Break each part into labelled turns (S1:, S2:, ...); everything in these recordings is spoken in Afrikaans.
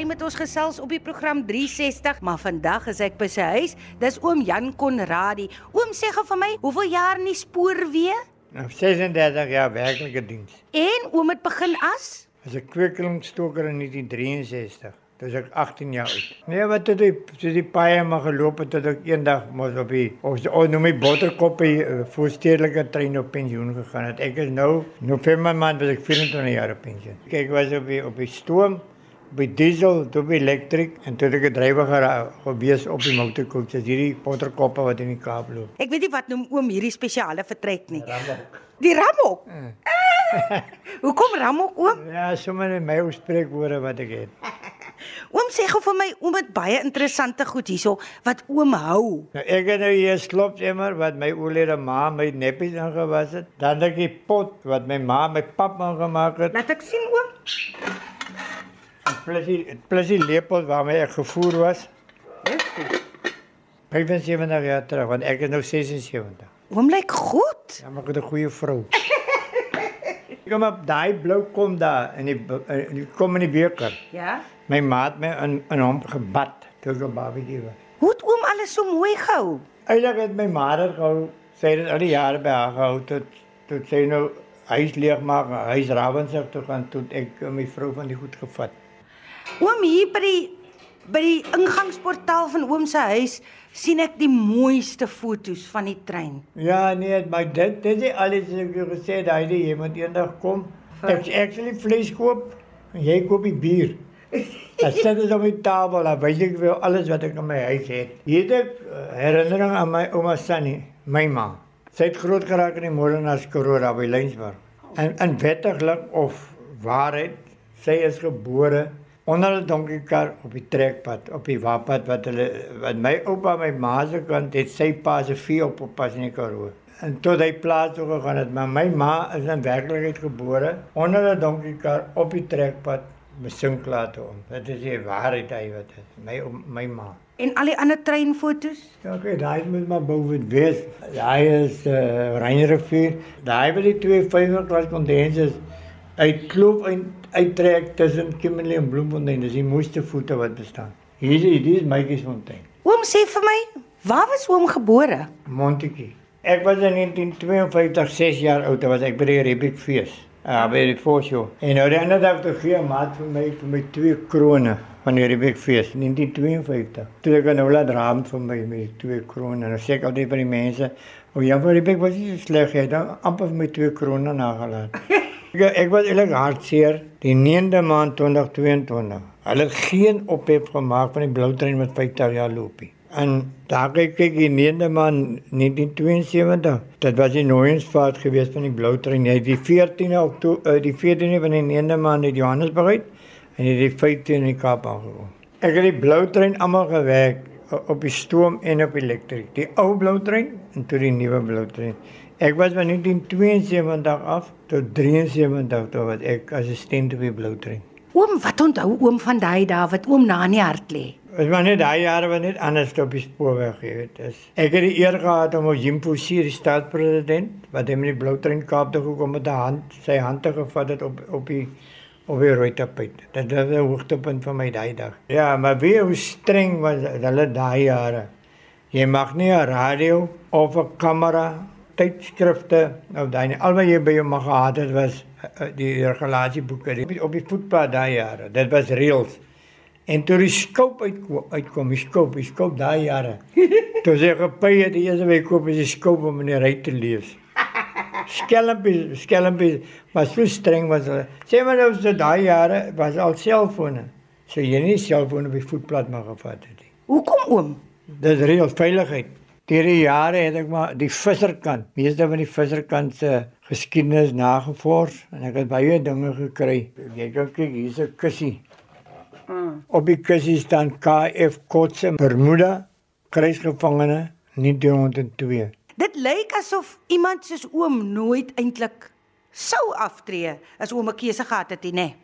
S1: hy met ons gesels op die program 360, maar vandag is ek by sy huis. Dis oom Jan Konradi. Oom sê gou vir my, hoeveel jaar in die spoorweë?
S2: Nou 36 jaar werklike diens.
S1: En oom het begin as
S2: As 'n kweekelingsstoker in 1963. Dis ek 18 jaar oud. Nee, wat het die so die paie maar geloop het tot ek eendag mos op die of oh, noem my botterkoppie uh, voorstedelike trein op pensioen gegaan het. Ek is nou November maand was ek 24 jaar op pensioen. Kyk, was op die op die stoom by diesel, toe by elektrik en toe het ek 'n drywer gewees op die. Dis hierdie botterkoppe wat in die Kaap loop.
S1: Ek weet nie wat noem oom hierdie spesiale vertrek nie.
S2: Ramok.
S1: Die ramok. Ah, Hoekom ramok oom?
S2: Ja, sommer in my spreekwoorde wat ek het.
S1: Oom sê gou vir my oom het baie interessante goed hierso wat oom hou.
S2: Nou ek het nou hier slop emmer wat my oulede ma my neppies ingewas het. Dan het ek die pot wat my ma my pap aangemaak het.
S1: Laat ek sien oom.
S2: Plus die plus die lepel waarmee ek gevoer was. 75 jaar terug want ek is nou 76.
S1: Oom lyk goed.
S2: Ja, maar ek het 'n goeie vrou. Kom op, daai blou kom daar in die in die kom in die beker.
S1: Ja.
S2: My maat my in in hom gebad toe ek 'n babatjie was.
S1: Hoe het oom alles so mooi gehou?
S2: Eilik het my ma dit gehou. Sy het al die jare by haar gehou tot tot sy nou huis leeg maak, huis Ravensburg toe gaan tot ek eh, my vrou van die goed gevat.
S1: Oom hier by die by die ingangsportaal van oom se huis sien ek die mooiste foto's van die trein.
S2: Ja, nee, maar dit dit is alles wat ek gesê het, hy jy moet eendag kom. Ek actually vleis koop en jy koop die bier. Dat sit dit op die tafel, dan weet ek wel alles wat ek in my huis het. Hier het ek eh, herinnering aan my ouma Sunny, my ma. Sy het groot geraak in die Molenaars daar by Lensburg. En in wettiglik of waarheid, sy is gebore onder 'n donkiekar op die trekpad, op die wapad wat hulle wat my oupa my ma se kant het sy pa se vee op op pas in die Karoo. En tot hy plaas toe gegaan het, maar my ma is in werklikheid gebore onder 'n donkiekar op die trekpad met sinklate om. Dit is die waarheid hy wat is. My my ma.
S1: En al die ander treinfoto's?
S2: Ja, okay, daai moet maar bo word wees. Daai is eh uh, Reinrivier. Daai by die twee vyver klas kondenses uit klop en uittrek tussen Kimberley en Bloemfontein. Dis die mooiste voete wat bestaan. Hier is hier is Mykiesfontein.
S1: Oom sê vir my, waar was oom gebore?
S2: Montetjie. Ek was in 1952 6 jaar oud, was ek by die Riebeek fees. Ja, by die Fosjo. En nou die ander dag toe gee maat vir my vir my twee krone van die Riebeek fees in 1952. Toe ek nou laat raam vir my met twee krone. En dan sê ek altyd vir die mense, "O ja, vir Riebeek was nie so sleg nie. Dan amper vir my twee krone nagelaat." ek, ek was eintlik hartseer die 9de maand 2022. Hulle het geen ophef gemaak van die blou trein wat 50 jaar loop nie. En daar kyk ek die 9de maand 1972. Dit was die Nooiensvaart geweest van die blou trein. Hy het die 14de Oktober uh, die 14de van die 9de maand in Johannesburg uit en hy het die 15de in die Kaap aangekom. Ek het die blou trein almal gewerk o- op die stoom en op elektrik. Die ou blou trein en toe die nuwe blou trein. Ek was van 1972 af tot 73 toe wat ek assistent op die blou trein.
S1: Oom, wat onthou oom van daai dae wat oom na in die hart lê?
S2: Dit was net daai jare wat net anders op die spoorweg geweet is. Ek het die eer gehad om met Jim Forsier, die staatspresident, wat hy met die blou trein Kaap toe gekom het, 'n hand sy hand te gevat het op op die op die rooi tapijt. Dit was 'n hoogtepunt van my daai dag. Ja, maar wie hoe streng was hulle daai jare. Jy mag nie 'n radio of 'n kamera tydskrifte of daai nie. Al wat jy by jou mag gehad het was uh, die regulasieboeke die- op die voetpad daai jare. Dit was reëls. En toe die skoop uitkom, uitkom, die skoop, die skoop daai jare. Toe sê gepay het die eerste week koop is die skoop om in die ry te lees. Skelmpie, skelmpie, maar so streng was hulle. Sê maar nou so daai jare was al selfone. So jy nie selfone op die voetpad mag gevat het nie.
S1: Hoekom oom?
S2: Dis reël veiligheid. Deur die jare het ek maar die visserkant, meeste van die visserkant se geskiedenis nagevors en ek het baie dinge gekry. Jy kan kyk, hier's 'n kussie.
S1: Mm.
S2: Op die kussie staan KF Kotse Bermuda kruisgevangene 1902.
S1: Dit lyk asof iemand soos oom nooit eintlik sou aftree as oom 'n keuse gehad het nê?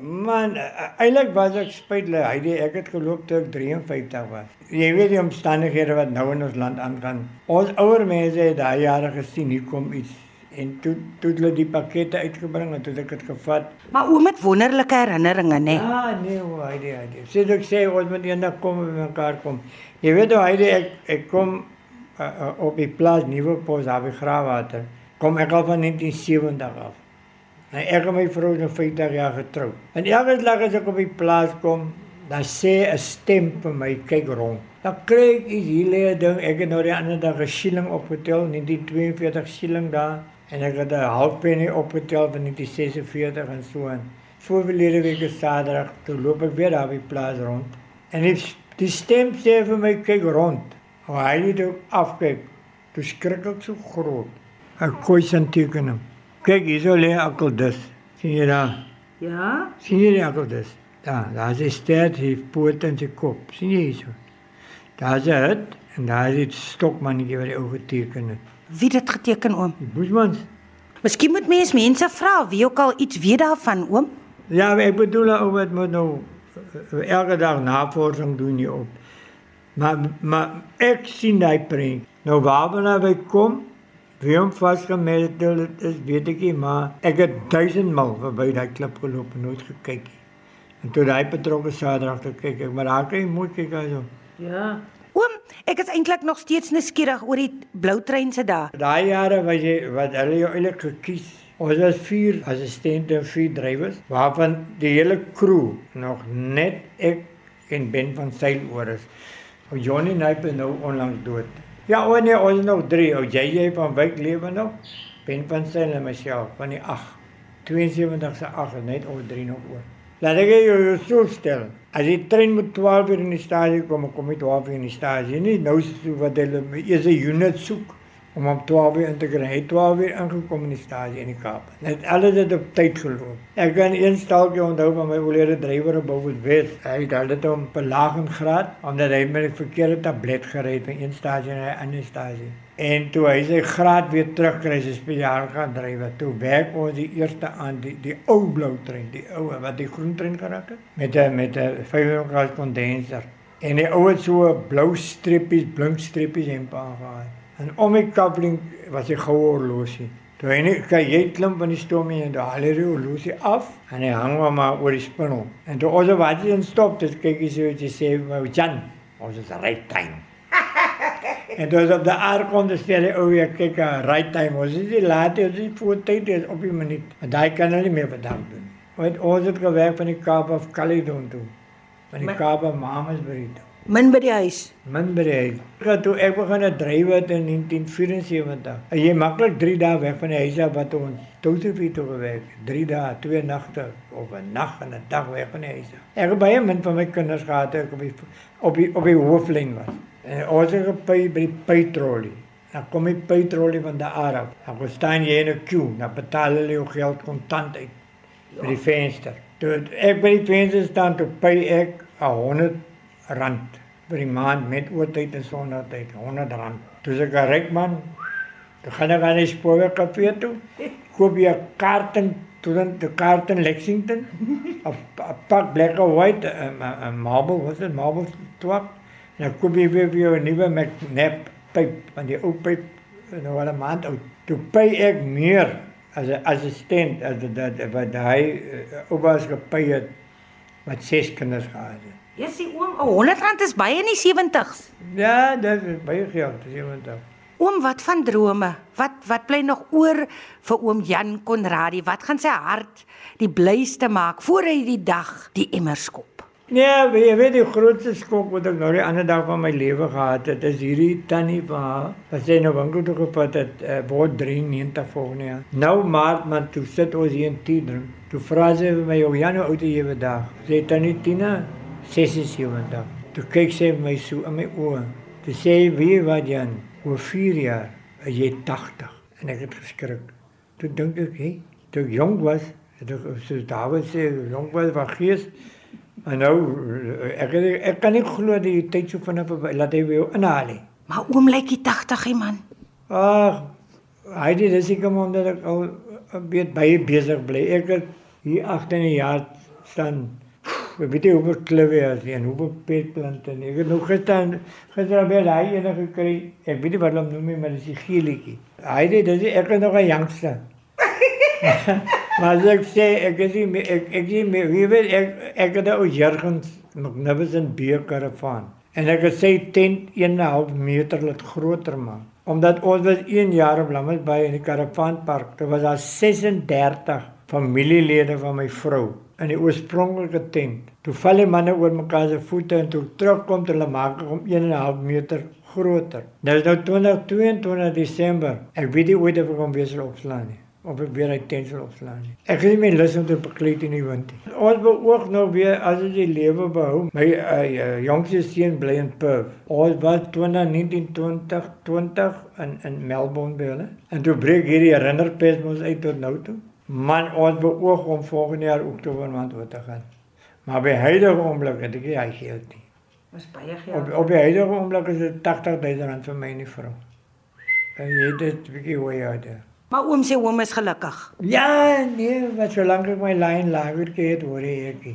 S2: Man, eintlik was ek spytlik. Hy die ek het geloop toe ek 53 was. Jy weet die omstandighede wat nou in ons land aangaan. Ons ouer mense het daai jare gesien hier kom iets En toe toe hulle die pakkette uitgebring en toe ek dit gevat.
S1: Maar oom het wonderlike herinneringe, nê?
S2: Ja, nee, hoe hy die hy die. Sê ek sê ons moet eendag kom en mekaar kom. Jy weet hoe hy die ek ek kom uh, uh, op die plaas Nuwe Pos daar by Graafwater. Kom ek al van 1970 af. En ek en my vrou is nou 50 jaar getroud. En elke dag as ek op die plaas kom, dan sê 'n stem vir my kyk rond. Dan kry ek iets hier lê ding. Ek het nou die ander dag 'n shilling opgetel, 1942 shilling daar en ek het 'n half penny opgetel van 1946 en so aan. Voor verlede week Saterdag, toe loop ek weer daar by die plaas rond. En die, die stem sê vir my kyk rond. Hoe hy net ook afkyk. Toe skrik ek so groot. Ek kooi sy tekening. Kyk, hier so lê akkeldus. Sien jy daar?
S1: Ja.
S2: Sien jy die akkeldus? Daar, daar is 'n stert hier poot in sy kop. Sien jy hierso? Daar is 'n hut en daar is 'n stokmannetjie wat die ou geteken het.
S1: Wie het dit geteken, oom?
S2: Die Boesmans.
S1: Miskien moet mens mense vra wie ook al iets weet daarvan, oom.
S2: Ja, maar ek bedoel ou wat moet nou uh, elke dag navorsing doen hier op. Maar maar ek sien daai prent. Nou waar wanneer hy kom, wie hom vasgemeld het, is weet ek nie, maar ek het duisendmal verby daai klip geloop en nooit gekyk nie. En toe daai betrokke Saterdag toe kyk ek, maar daar kan jy mooi kyk hyso.
S1: Ja. Oom, ek is eintlik nog steeds nuuskierig oor die blou trein se dae.
S2: Daai jare was jy wat hulle jou eintlik gekies. Ons was vier assistente en vier drywers, waarvan die hele crew nog net ek en Ben van Sail oor is. Johnny Knipe is nou onlangs dood. Ja, o nee, ons nog drie. O JJ van Wyk lewe nog. Ben van Sail en myself van die 8. 72 se 8 is net ons drie nog oor. Laat ek jou so stel. As die trein moet 12 uur in die stasie kom, kom hy 12 uur in die stasie. Nie nou so wat hulle eers 'n unit soek om om 12 uur in te kry. Hy het 12 uur ingekom in die stasie in die Kaap. Net alles het op tyd geloop. Ek kan een staaltjie onthou van my oulede drywer op Bouwens Wes. Hy het altyd om belaging graad omdat hy met 'n verkeerde tablet gery het van een stasie na 'n ander stasie. En toe hy sy graad weer terugkry, sy spesiaal gaan drywer. Toe werk ons die eerste aan die die ou blou trein, die ou wat die groen trein geraak het met 'n met 'n 500 graad kondenser. En die ou het so blou streepies, blink streepies en pa gehad. En om die kapling was die goue horlosie. Toe hy net kyk jy klim van die stoomie en daar lê die horlosie af en hy hang hom maar oor die spindel. En toe ons wat hy stop, dit kyk hy so jy sê, "Maar Jan, ons is right time." en toe op die aard kom, dan sê hy, "O, ja, kyk, uh, right time. Ons is nie laat, ons is voor tyd, dis op die minuut." Maar daai kan hulle nie meer vandag doen. Want ons het gewerk van die Kaap af Caledon toe. Van die Kaap af Mamasbury toe.
S1: Min by die huis.
S2: Min bereik. Ek toe ek begin het dryf het in 1974. En jy maklik 3 dae weg van die huis af wat ons Toutefie toe gewerk. 3 dae, 2 nagte of 'n nag en 'n dag weg van die huis af. Ek het baie min van my kinders gehad ek op die op die op die hooflyn was. En ons het gepy by die pytrollie. Dan kom die pytrollie van die Arab. Dan staan jy in 'n queue, dan betaal hulle jou geld kontant uit by die venster. Toe ek by die venster staan toe pay ek 'n 100 rand vir die maand met oortyd en sonder tyd, 100 rand. Toe ek ryk man. Toe gaan ek aan die spoorwegkafee toe. Koop 'n kaart in toe dan die kaart in Lexington. 'n 'n pak black and white 'n 'n marble, wat is dit? Marble twak. En dan koop jy weer vir jou 'n nuwe McNap pyp, van die ou pyp nou al 'n maand oud. Toe pay ek meer as 'n assistent as dat wat hy uh, oupas gepay het wat ses kinders gehad het.
S1: Ja, sien oom, 'n 100 rand is baie in die 70s.
S2: Ja, dit is baie geld, dis iemand daar.
S1: Oom, wat van drome? Wat wat bly nog oor vir oom Jan Konradi? Wat gaan sy hart die blyste maak voor hy die dag die emmer skop?
S2: Nee, weet jy weet die grootste skok wat ek nou die ander dag van my lewe gehad het, is hierdie tannie van haar wat sy nou winkel toe gevat het, uh, word 93 volgende jaar. Nou maart man, toe sit ons hier in tee drink. Toe vra sy vir my, "O Jan, hoe oud is jy vandag?" Sê tannie Tina, 76. Toe kyk sy my so in my oë. Toe sê sy, "Wie wat Jan, oor 4 jaar is jy 80." En ek het geskrik. Toe dink ek, "Hé, toe ek jonk was, het ek soos Dawid sê, jonk was van gees, Maar nou ek ek kan nie glo dat die tyd so vinnig verby laat hy jou inhaal nie.
S1: Maar oom lyk die 80 hy man.
S2: Ag, hy dit is ek omdat ek al 'n bietjie baie besig bly. Ek het hier agter die jaar staan weet nie hoeveel klippe as en hoeveel petplante nie. Ek het nog gister gister by daai ene gekry. Ek weet nie wat hom noem nie, maar die geelietjie. Hy dit dis ek nog 'n youngster. maar ek sê ek is nie ek ek is nie wie weet ek ek het ou Jurgens nog nebes in beerkaravaan. En ek het sê tent 1.5 meter laat groter maak. Omdat ons was 1 jaar op Lammerby in die karavaanpark. Daar was daar 36 familielede van my vrou in die oorspronklike tent. Toe val die manne oor mekaar se voete en toe terugkom hulle maak om 1.5 meter groter. Nou is nou 2022 Desember. Ek weet nie hoe dit gaan wees opslaan nie of ek weer uit tent sal opslaan nie. Ek het nie my lus om te bekleed in die wind nie. Ons beoog nou weer as dit die lewe behou. My uh, uh, jongste seun bly in Perth. Ons was 2019 2020 in in Melbourne by hulle. En toe breek hierdie herinnerpes ons uit tot nou toe. Man, ons beoog om volgende jaar Oktober maand toe te gaan. Maar by huidige oomblik het ek nie hy geld nie.
S1: Dis baie geld.
S2: Op op die huidige oomblik is dit 80000 rand vir my en die vrou. En jy het dit bietjie hoe jy het.
S1: Maar oom sê oom is gelukkig.
S2: Ja, nee, wat solank ek my lyn lager het, hoor ek.